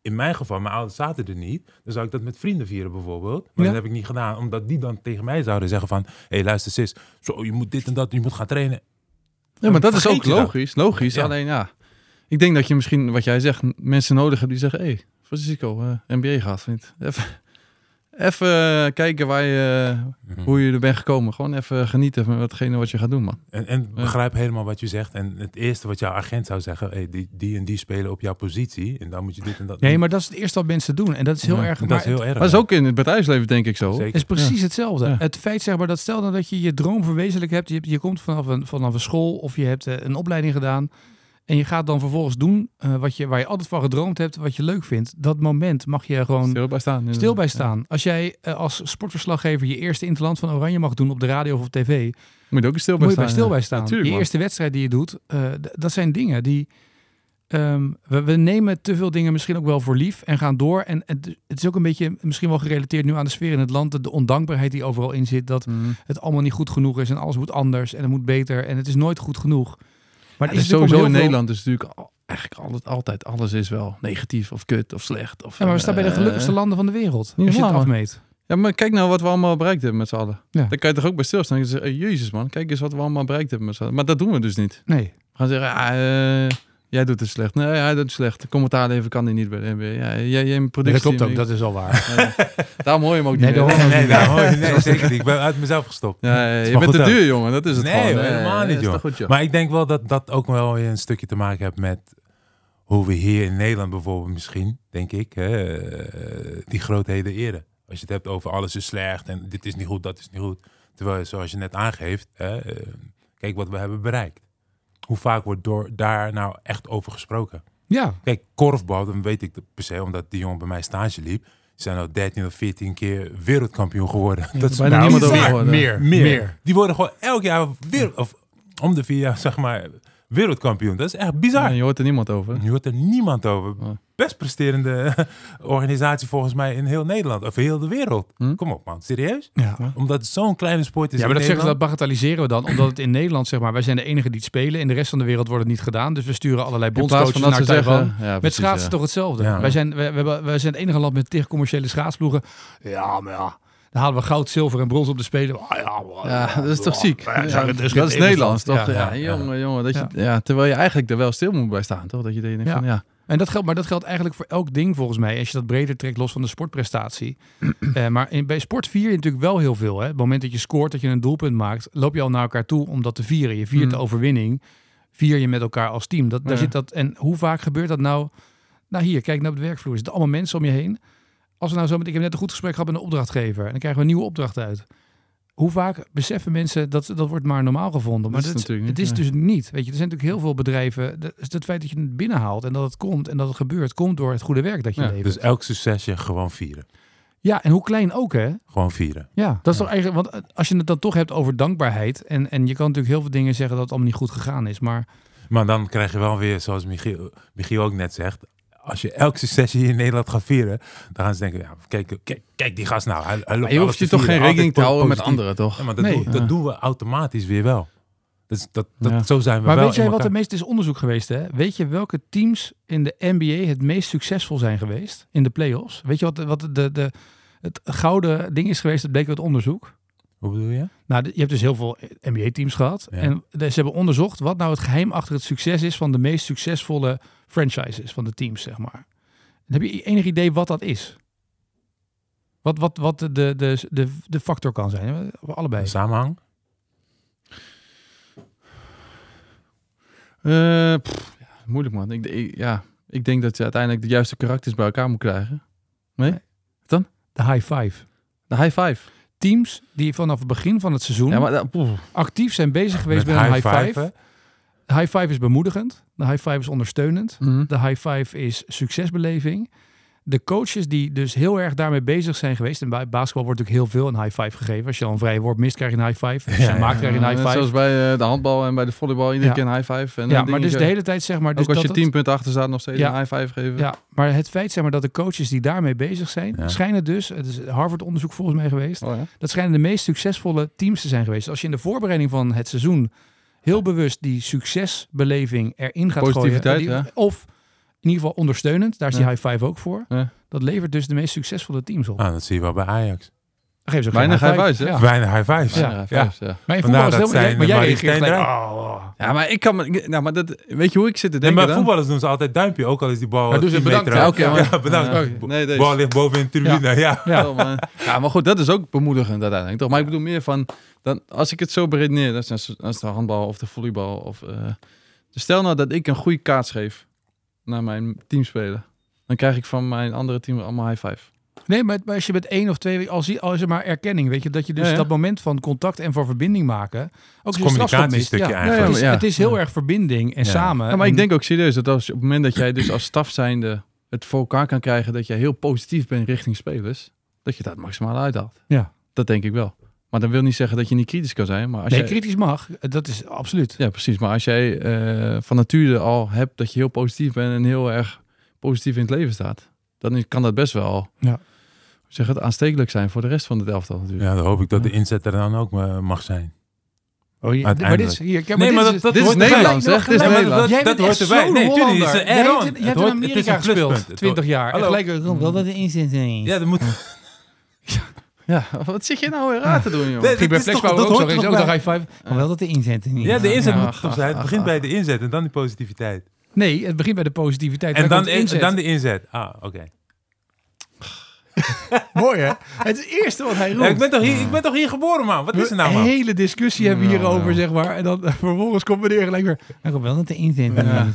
in mijn geval, mijn ouders zaten er niet, dan zou ik dat met vrienden vieren bijvoorbeeld. Maar Ja. dat heb ik niet gedaan, omdat die dan tegen mij zouden zeggen van, hé hey, luister sis, zo, je moet dit en dat, je moet gaan trainen. Ja, maar dat is ook dat. logisch. Logisch. Ja. Alleen ja, ik denk dat je misschien, wat jij zegt, mensen nodig hebt die zeggen: hé, hey, Francisco, eh NBA gaat, vriend. Even, even eh, kijken waar je, Mhm. hoe je er bent gekomen. Gewoon even genieten van watgene wat je gaat doen, man. En, en begrijp helemaal wat je zegt. En het eerste wat jouw agent zou zeggen, hey, die, die en die spelen op jouw positie. En dan moet je dit en dat Nee, doen. maar dat is het eerste wat mensen doen. En dat is heel Ja, erg... Maar dat is heel erg. Maar dat is ook in het bedrijfsleven, denk ik zo. Zeker. Is precies hetzelfde. Ja. Het feit zeg maar dat stel nou dat je je droom verwezenlijk hebt. Je, je komt vanaf een, vanaf een school of je hebt eh, een opleiding gedaan. En je gaat dan vervolgens doen eh, wat je, waar je altijd van gedroomd hebt, wat je leuk vindt. Dat moment mag je gewoon Stil bij staan. stil bij staan. Als jij eh, als sportverslaggever je eerste interland van Oranje mag doen op de radio of op tv, Moet je ook stil bij moet je staan. bij stil bij staan. Natuurlijk, je eerste wedstrijd die je doet, eh, dat zijn dingen die... ehm, we, we nemen te veel dingen misschien ook wel voor lief en gaan door. En het, het is ook een beetje misschien wel gerelateerd nu aan de sfeer in het land. De, de ondankbaarheid die overal in zit. Dat Mhm. het allemaal niet goed genoeg is en alles moet anders en het moet beter. En het is nooit goed genoeg. Maar Het is natuurlijk sowieso in Nederland is natuurlijk eigenlijk altijd, altijd alles is wel negatief of kut of slecht. Of, Ja, maar we staan bij de eh, gelukkigste landen van de wereld. niet Als je het afmeet. Ja, maar kijk nou wat we allemaal bereikt hebben met z'n allen. Ja. Dan kan je toch ook bij stilstaan. en zeggen, hey, jezus man, kijk eens wat we allemaal bereikt hebben met z'n allen. Maar dat doen we dus niet. Nee. We gaan zeggen, ah, eh, jij doet het slecht. Nee, hij doet het slecht. Commentaar leveren kan hij niet bij de NBA. Ja, jij, jij productie. dat is al waar. Ja, daarom hoor je hem ook niet Nee, daarom- Nee, daar hoor je- nee, zeker niet. Ik ben uit mezelf gestopt. Ja, je bent te ook. duur, jongen. Dat is het Nee, gewoon. hoor, helemaal niet, joh. goed, joh. Maar ik denk wel dat dat ook wel weer een stukje te maken heeft met hoe we hier in Nederland bijvoorbeeld misschien, denk ik, hè, eh, die grootheden eren. Als je het hebt over alles is slecht en dit is niet goed, dat is niet goed. Terwijl, zoals je net aangeeft, hè, eh, kijk wat we hebben bereikt. Hoe vaak wordt door, daar nou echt over gesproken? Ja. Kijk, korfbal, dan weet ik dat per se, omdat die jongen bij mij stage liep. Die zijn al 13 of 14 keer wereldkampioen geworden. dat is bijna nou niemand over meer, meer, Meer. meer, Die worden gewoon elk jaar wereld, of om de vier jaar, zeg maar, wereldkampioen. Dat is echt bizar. Ja, je hoort er niemand over. Nu hoort er niemand over. Ja. Best presterende organisatie volgens mij in heel Nederland. Of heel de wereld. Hm? Kom op man, serieus? Ja. Omdat het zo'n kleine sport is Ja, maar dat zeggen ze, dat bagatelliseren we dan. Omdat het in Nederland, zeg maar, wij zijn de enige die het spelen. In de rest van de wereld wordt het niet gedaan. Dus we sturen allerlei bondscoaches naar ze Taiwan. zeggen... Ja, Met schaatsen ja. toch hetzelfde. Ja. Wij, zijn, hebben- wij zijn het enige land met tegen commerciële schaatsploegen. Ja, maar ja. Dan halen we goud, zilver en brons op de Spelen. Ah, ja, dat is toch ziek? Ja, Ja, dat is dat geen is Nederlands, toch? Ja, jongen, jongen. Dat je, Ja. terwijl je eigenlijk er wel stil moet bij staan, toch? Dat je denkt van, ja. En dat geldt, maar dat geldt eigenlijk voor elk ding volgens mij. Als je dat breder trekt, los van de sportprestatie. Eh, maar in, bij sport vier je natuurlijk wel heel veel. Hè? Op het moment dat je scoort, dat je een doelpunt maakt, loop je al naar elkaar toe om dat te vieren. Je viert Mm. de overwinning, vier je met elkaar als team. Dat, daar Ja. zit dat, en hoe vaak gebeurt dat nou? Nou hier, kijk naar op de werkvloer. Er zitten allemaal mensen om je heen. Als we nou zo met, ik heb net een goed gesprek gehad met een opdrachtgever. En dan krijgen we een nieuwe opdracht uit. Hoe vaak beseffen mensen dat dat wordt maar normaal gevonden? Maar Dat is dat, natuurlijk het niet, is dus niet. Weet je, er zijn natuurlijk heel veel bedrijven. Dat, is het feit dat je het binnenhaalt en dat het komt en dat het gebeurt, komt door het goede werk dat je Ja, levert. Dus elk succesje gewoon vieren. ja, en hoe klein ook, hè? Gewoon vieren. Ja, dat is toch eigenlijk. Want als je het dan toch hebt over dankbaarheid. En, en je kan natuurlijk heel veel dingen zeggen dat het allemaal niet goed gegaan is. Maar Maar dan krijg je wel weer, zoals Michiel, Michiel ook net zegt... Als je elk succesje hier in Nederland gaat vieren... dan gaan ze denken, ja, kijk, kijk, kijk die gast nou. Hij, hij loopt Maar je hoeft je toch geen rekening te houden met anderen, toch? Ja, maar dat, Nee. doen, dat Ja. doen we automatisch weer wel. Dus dat, dat, Ja. zo zijn we Maar wel weet jij wat het meest is onderzoek geweest, hè? Weet je welke teams in de NBA het meest succesvol zijn geweest in de playoffs? Weet je wat, wat de, de, het gouden ding is geweest? Dat bleek uit onderzoek. Hoe bedoel je? Nou, je hebt dus heel veel NBA-teams gehad. Ja. En de- ze hebben onderzocht wat nou het geheim achter het succes is van de meest succesvolle franchises van de teams, zeg maar. Heb je enig idee wat dat is? Wat, wat, wat de, de, de, de, de factor kan zijn? Allebei. Een samenhang? Eh, pff, ja, moeilijk man. Ik, ik- ja, ik denk dat je uiteindelijk de juiste karakters bij elkaar moet krijgen. De high five. De high five. Teams die vanaf het begin van het seizoen Ja, maar actief zijn bezig geweest met, Met een high five. De high five is bemoedigend. De high five is ondersteunend. Mhm. De high five is succesbeleving. De coaches die dus heel erg daarmee bezig zijn geweest. En bij basketbal wordt natuurlijk heel veel een high five gegeven. Als je al een vrije worp mist, krijg je een high five. Als je Ja, maakt, krijg je een high Net five. Zoals bij eh, de handbal en bij de volleybal. Iedere Ja. keer een high five. En ja, maar dus de hele tijd zeg maar. Dus Ook als je dat 10 het- punten achter staat, nog steeds Ja. een high five geven. Ja, maar het feit zeg maar dat de coaches die daarmee bezig zijn, schijnen dus, het is Harvard onderzoek volgens mij geweest, Oh, dat schijnen de meest succesvolle teams te zijn geweest. Als je in de voorbereiding van het seizoen heel bewust die succesbeleving erin gaat Positiviteit, gooien. ja. Of in ieder geval ondersteunend, daar is die Ja. high five ook voor. Ja. Dat levert dus de meest succesvolle teams op. Ah, dat zie je wel bij Ajax. Geven ze ook Weinig geen high fives, hè? Weinig high fives. Ja. Ja, Ja. Maar voetbal is zijn maar jij reageert gelijk, oh. Ja, maar ik kan me... Nou, maar dat, weet je hoe ik zit te En denken dan? voetballers doen ze altijd duimpje, ook al is die bal doen ze 10 bedankt. meter Ja, maar- Ja, bedankt. Ja, nee, deze. bal ligt boven in de tribune. Ja. Ja. Ja. maar, ja, maar goed, dat is ook bemoedigend uiteindelijk, toch? Maar ik bedoel meer van... Dan, als ik het zo beredeneer, dat is, dat is de handbal of de volleybal. Of, eh, dus stel nou dat ik een goede kaats geef naar mijn teamspeler. Dan krijg ik van mijn andere team allemaal high five. Nee, maar als je met één of twee, al, zie, al is er maar erkenning, weet je, dat je dus Ja, ja. dat moment van contact en van verbinding maken, ook als je een communicatiestukje Ja, eigenlijk. Het is, het is heel erg verbinding en Ja. samen. Ja, maar ik En- denk ook serieus dat als, op het moment dat jij dus als staf zijnde het voor elkaar kan krijgen dat jij heel positief bent richting spelers, dat je dat maximaal uithaalt. Ja. Dat denk ik wel. Maar dat wil niet zeggen dat je niet kritisch kan zijn. Maar als nee, jij, kritisch mag. Dat is absoluut. Ja, precies. Maar als jij eh, van nature al hebt dat je heel positief bent en heel erg positief in het leven staat, dan kan dat best wel Ja. zeg het, aanstekelijk zijn voor de rest van het elftal natuurlijk. Ja, dan hoop ik dat de inzet er dan ook eh, mag zijn. Oh, je, Uiteindelijk. maar dit is, hier, kijk, Nee, maar dit is, dat dit is. Nederlands, hè? Dit is. Jij dat bent hoort erbij. Nee, tuurlijk, is een Jij add-on. hebt in- je hebt in Amerika gespeeld, Het 20 hoort- jaar. En Hallo. gelijk, oh, wel dat de inzetting Ja, dat moet... Ja, wat zit je nou weer raar te doen, jongen? Nee, toch- Flexpower dat ook zo. ook toch een high five. Maar wel dat de inzetting niet. Ja, de inzet Ja, moet toch zijn. Het begint bij de inzet en dan die positiviteit. Nee, het begint bij de positiviteit. En Dan de inzet. dan de inzet. Ah, oké. Mooi hè? Het is het eerste wat hij roept. Ja, ik, ben toch hier, ik ben toch hier geboren, man? Wat is er nou, Een man? hele discussie hebben we hierover, zeg maar. En dan vervolgens komt meneer gelijk weer... Ik komt wel dat de Ja, ja.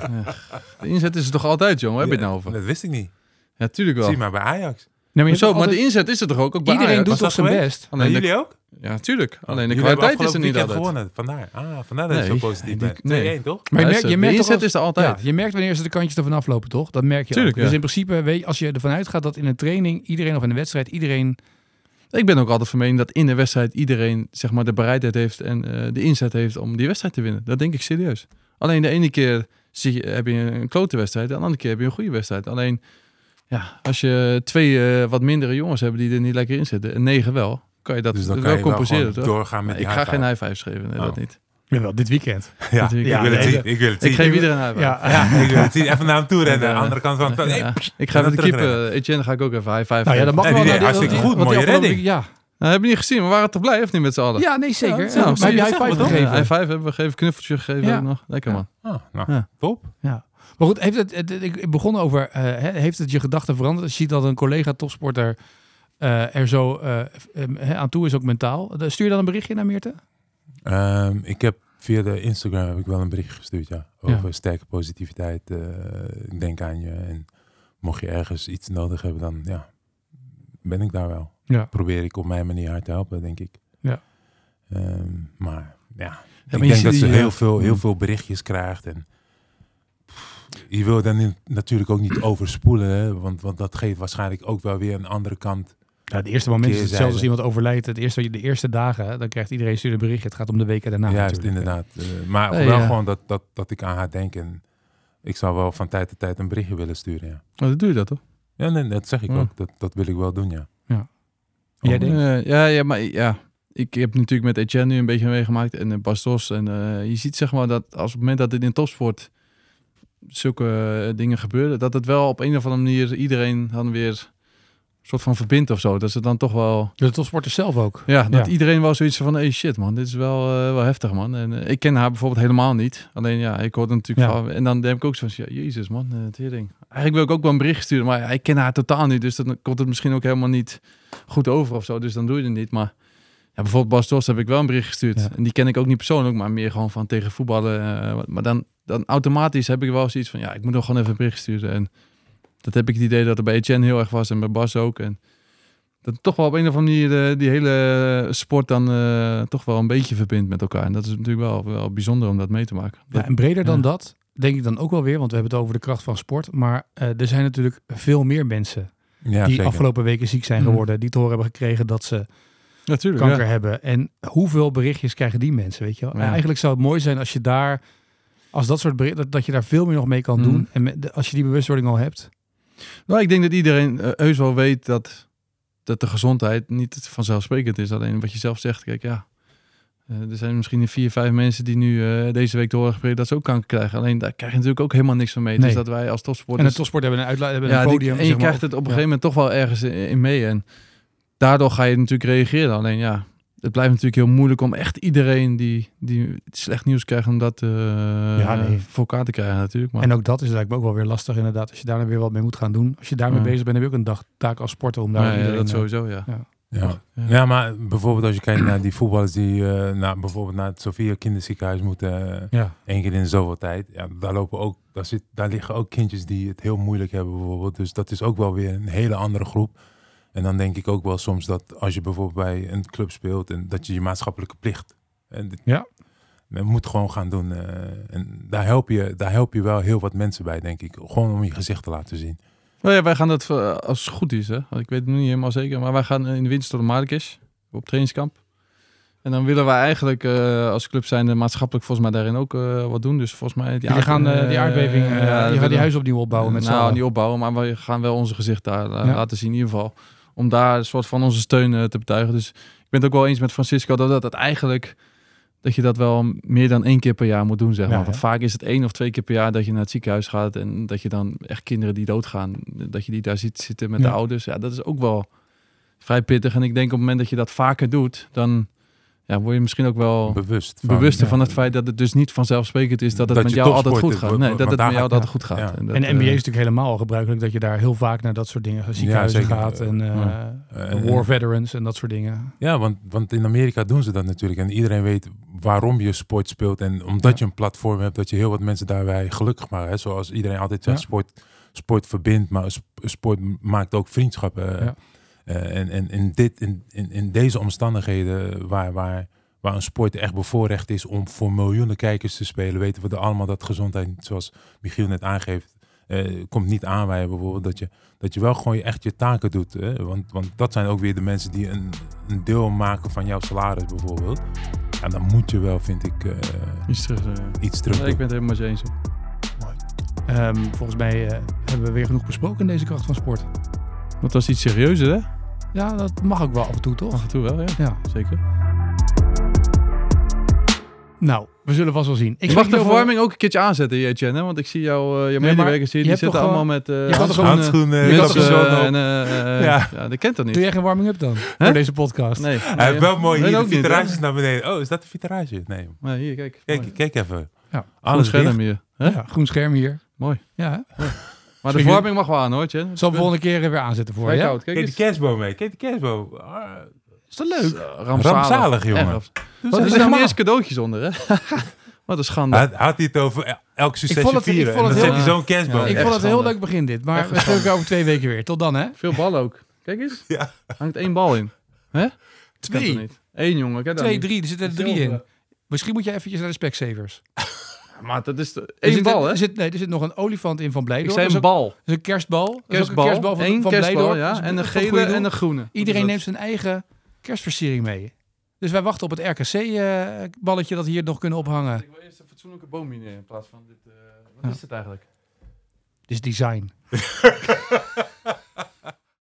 De inzet is er toch altijd, jongen? Heb je het nou over? Dat wist ik niet. Ja, tuurlijk wel. Zie maar bij Ajax. Nee, maar je Zo, maar de inzet is er toch ook? ook bij Iedereen Ajax? doet toch zijn geweest? best? Alleen En de- jullie ook? Ja, tuurlijk. Alleen de Jullie kwaliteit is er niet altijd. gewonnen. Vandaar. Ah, vandaar dat je Nee. zo positief bent. nee. 2-1, toch? Maar je merkt, je de merkt toch inzet als- is er altijd. Ja, je merkt wanneer ze de kantjes ervan aflopen, toch? Dat merk je Tuurlijk, ook. Dus in principe, weet je, als je ervan uitgaat dat in een training iedereen of in de wedstrijd iedereen... Ik ben ook altijd van mening dat in de wedstrijd iedereen zeg maar, de bereidheid heeft en eh, de inzet heeft om die wedstrijd te winnen. Dat denk ik serieus. Alleen de ene keer zie je, heb je een klote wedstrijd, de andere keer heb je een goede wedstrijd. Alleen ja, als je twee eh, wat mindere jongens hebt die er niet lekker in zitten en negen wel, kan je dat Dus dan wel kan je compenseren. doorgaan met Nee, die ik ga high geen five. high fives geven, nee, Oh. dat niet. Jawel, dit weekend. Ja, Dat- ik ja, wil het nee, zien. Ik wil het zien. Ik geef iedereen een high five. Ja, Ja, ik wil het zien. Even naar hem toe rennen. Ja. De andere kant van het veld. Ja. Hey, Ik ga met de keeper. Etienne, ga ik ook even high five Nou ja, dat mag Nee, wel. deed hartstikke goed, mooie afgelopen- Ja. Nou, heb je niet gezien, we waren toch blij of niet met z'n allen? ja, nee, zeker. Ja, nou, maar heb je high five gegeven? High five hebben we gegeven, knuffeltje gegeven Ja. nog. Lekker man. Ah, nou, Ja. top. Ja. Maar goed, heeft het, het- het- ik begon over, eh, heeft het je gedachten veranderd? Als je ziet dat een collega topsporter eh, er zo eh, aan toe is, ook mentaal. Stuur je dan een berichtje naar Meerte? Ehm, ik heb via de Instagram heb ik wel een bericht gestuurd, ja. Over Ja. sterke positiviteit. ik denk aan je. En mocht je ergens iets nodig hebben, dan ja, ben ik daar wel. Ja. Probeer ik op mijn manier haar te helpen, denk ik. Ja. Ehm, maar ja, maar ik denk dat ze heel veel, heel Hmm. veel berichtjes krijgt. En je wil dan nu natuurlijk ook niet overspoelen, hè, want, want dat geeft waarschijnlijk ook wel weer een andere kant. Ja, het eerste moment is hetzelfde als iemand overlijdt. Het eerste, de eerste dagen, dan krijgt iedereen een berichtje. Het gaat om de weken daarna Juist, natuurlijk. inderdaad. Eh, maar Nee, wel ja. gewoon dat, dat, dat ik aan haar denk. En ik zou wel van tijd tot tijd een berichtje willen sturen, ja. Oh, dat doe je dat toch? Ja, nee, dat zeg ik Ja. ook. Dat, dat wil ik wel doen, ja. Jij Oh, denkt? Eh, ja, ja, maar ja. Ik heb natuurlijk met Etienne nu een beetje meegemaakt en uh, Bastos. En eh, je ziet zeg maar dat als op het moment dat het in topsport zulke eh, dingen gebeuren, dat het wel op een of andere manier iedereen dan weer soort van verbindt of zo. Dat ze dan toch wel... De topsporters zelf ook. Ja, dat Ja. iedereen wel zoiets van, hey shit man, dit is wel, eh, wel heftig man. En eh, ik ken haar bijvoorbeeld helemaal niet. Alleen ja, ik hoorde natuurlijk Ja. van, en dan denk ik ook zo van, ja, jezus man, het ding. Eigenlijk wil ik ook wel een bericht sturen, maar ja, ik ken haar totaal niet. Dus dan komt het misschien ook helemaal niet goed over of zo. Dus dan doe je het niet. Maar ja, bijvoorbeeld Bas Dost heb ik wel een bericht gestuurd. Ja. En die ken ik ook niet persoonlijk, maar meer gewoon van tegen voetballen. eh, maar dan, dan automatisch heb ik wel zoiets van, ja, ik moet nog gewoon even een bericht sturen. En dat heb ik het idee dat er bij Etienne heel erg was en bij Bas ook. En dat toch wel op een of andere manier eh, die hele sport dan eh, toch wel een beetje verbindt met elkaar. En dat is natuurlijk wel, wel bijzonder om dat mee te maken. Ja, en breder dan Ja. dat, denk ik dan ook wel weer, want we hebben het over de kracht van sport. Maar eh, er zijn natuurlijk veel meer mensen Ja, die zeker. afgelopen weken ziek zijn Mhm. geworden, die te horen hebben gekregen dat ze natuurlijk. kanker ja. hebben. En hoeveel berichtjes krijgen die mensen, weet je wel? Ja. En Eigenlijk zou het mooi zijn als je daar, als dat soort berichten, dat, dat je daar veel meer nog mee kan Mhm. doen. En met, als je die bewustwording al hebt. Nou, ik denk dat iedereen eh, heus wel weet dat, dat de gezondheid niet vanzelfsprekend is. Alleen wat je zelf zegt, kijk ja. eh, er zijn misschien vier, vijf mensen die nu eh, deze week te horen gekregen dat ze ook kanker krijgen. Alleen daar krijg je natuurlijk ook helemaal niks van mee. Nee. Dus dat wij als En topsporters... de topsport hebben een, uitla- hebben ja, een die- podium. en je zeg maar, krijgt het op een ja. gegeven moment toch wel ergens in, in mee. En daardoor ga je natuurlijk reageren. Alleen ja, het blijft natuurlijk heel moeilijk om echt iedereen die, die slecht nieuws krijgt, om dat eh, Ja, nee. voor elkaar te krijgen natuurlijk. Maar, En ook dat is lijkt me ook wel weer lastig inderdaad. Als je daar dan weer wat mee moet gaan doen. Als je daarmee Ja. bezig bent, heb je ook een dag taak als sporter om daar ja, iedereen, dat eh, sowieso, ja. Ja. Ja. ja, maar bijvoorbeeld als je kijkt naar die voetballers die eh, naar, bijvoorbeeld naar het Sofia kinderziekenhuis moeten, Ja, één keer in zoveel tijd. Ja, daar, lopen ook, daar, zit, daar liggen ook kindjes die het heel moeilijk hebben bijvoorbeeld. Dus dat is ook wel weer een hele andere groep. En dan denk ik ook wel soms dat als je bijvoorbeeld bij een club speelt en dat je je maatschappelijke plicht en dit- Ja. men moet gewoon gaan doen. eh, en daar help, je, daar help je wel heel wat mensen bij, denk ik. Gewoon om je gezicht te laten zien. Nou ja, wij gaan dat eh, als het goed is, hè. Ik weet het nog niet helemaal zeker, maar wij gaan in de de Marrakesh op trainingskamp. En dan willen wij eigenlijk eh, als club zijn maatschappelijk volgens mij daarin ook eh, wat doen. Dus volgens mij... Jullie gaan eh, die aardbeving, eh, ja, dat gaat die huis opnieuw opbouwen met z'n nou, niet opbouwen, maar we gaan wel onze gezicht daar eh, Ja. laten zien in ieder geval. Om daar een soort van onze steun eh, te betuigen. Dus ik ben het ook wel eens met Francisco dat dat, dat eigenlijk... Dat je dat wel meer dan één keer per jaar moet doen, zeg maar. Want vaak is het één of twee keer per jaar dat je naar het ziekenhuis gaat. En dat je dan echt kinderen die doodgaan, dat je die daar ziet zitten met Ja. de ouders. Ja, dat is ook wel vrij pittig. En ik denk op het moment dat je dat vaker doet, dan ja, word je misschien ook wel Bewust. van- bewuster ja. van het feit dat het dus niet vanzelfsprekend is dat het Dat met jou altijd goed gaat. Nee, dat het met jou altijd goed gaat. ja. dat, En de eh, NBA is natuurlijk helemaal al gebruikelijk dat je daar heel vaak naar dat soort dingen, ziekenhuizen zeker. gaat en eh. Eh, war veterans en dat soort dingen. Ja, want, want in Amerika doen ze dat natuurlijk. En iedereen weet waarom je sport speelt. En omdat Ja. je een platform hebt, dat je heel wat mensen daarbij gelukkig maakt. Hè? Zoals iedereen altijd zegt, Ja. sport, sport verbindt, maar sp- sport maakt ook vriendschappen. Eh, en en in, dit, in, in, in deze omstandigheden waar, waar, waar een sport echt bevoorrecht is om voor miljoenen kijkers te spelen, weten we er allemaal dat gezondheid, zoals Michiel net aangeeft, eh, komt niet aanwijzen bijvoorbeeld. Dat je, dat je wel gewoon je, echt je taken doet. Hè? Want, want dat zijn ook weer de mensen die een, een deel maken van jouw salaris bijvoorbeeld. En dan moet je wel, vind ik, eh, Iets terug. iets terug ik ben het helemaal eens. Ehm, volgens mij hebben we weer genoeg besproken in deze kracht van sport. Dat was iets serieuzer, hè? Ja, dat mag ook wel af en toe, toch? Af en toe wel, ja. Ja. Zeker. Nou, we zullen vast wel zien. Ik mag de je over- verwarming ook een keertje aanzetten, Etienne. hè? Want ik zie jou, eh je maar medewerkers hier, je die zitten allemaal met eh je gewoon- Handschoenen, je op. en, eh, eh, Ja. ja. dat kent toch niet? Doe jij geen warming-up dan? Voor deze podcast? Nee. Hij heeft wel mooi hier de viterages naar beneden. Oh, is dat de vitrage? Nee. Nee, hier, kijk. Kijk, Mooi. kijk even. Ja. Groen Alles scherm dicht. hier. Hè? Ja, groen scherm hier. Mooi. Ja, hè? Maar de verwarming mag wel aan, hoor, Tjen. zal ik volgende keer weer aanzetten voor je. Kijk. Kijk Kijk de eens. kerstboom mee. Kijk de kerstboom. Ah, Is dat leuk? Rampzalig. Rampzalig, jongen. Doe Wat eens is er even nou eerst cadeautjes onder, hè? Wat een schande. Had, had hij het over el- elk succesje vond het- ik vieren. vond het dan zet heel- hij zo'n kerstboom. Ja, ik vond het een heel leuk begin dit. Maar we spreken elkaar over twee weken weer. Tot dan, hè? Veel bal ook. Kijk eens. Ja. Hangt één bal in. Hè? Twee. Eén, jongen. Kijk dan Twee, drie. Er zitten er drie in. Misschien moet je eventjes naar de Specsavers. Maar dat is de- Er zit, bal, hè? Er zit, nee, er zit nog een olifant in van Ik Blijdorp. zei Dat een is ook- bal. dat is een kerstbal. Dat is ook een Kerstbal. van, Eén van kerstbal, Blijdorp. ja. Dat En een gele en een groene. Iedereen Dat neemt zijn eigen kerstversiering mee. Dus wij wachten op het RKC-balletje dat we hier nog kunnen ophangen. Ik wil eerst een fatsoenlijke boom hier in plaats van dit. eh, wat Ja. is het eigenlijk? Dit is design.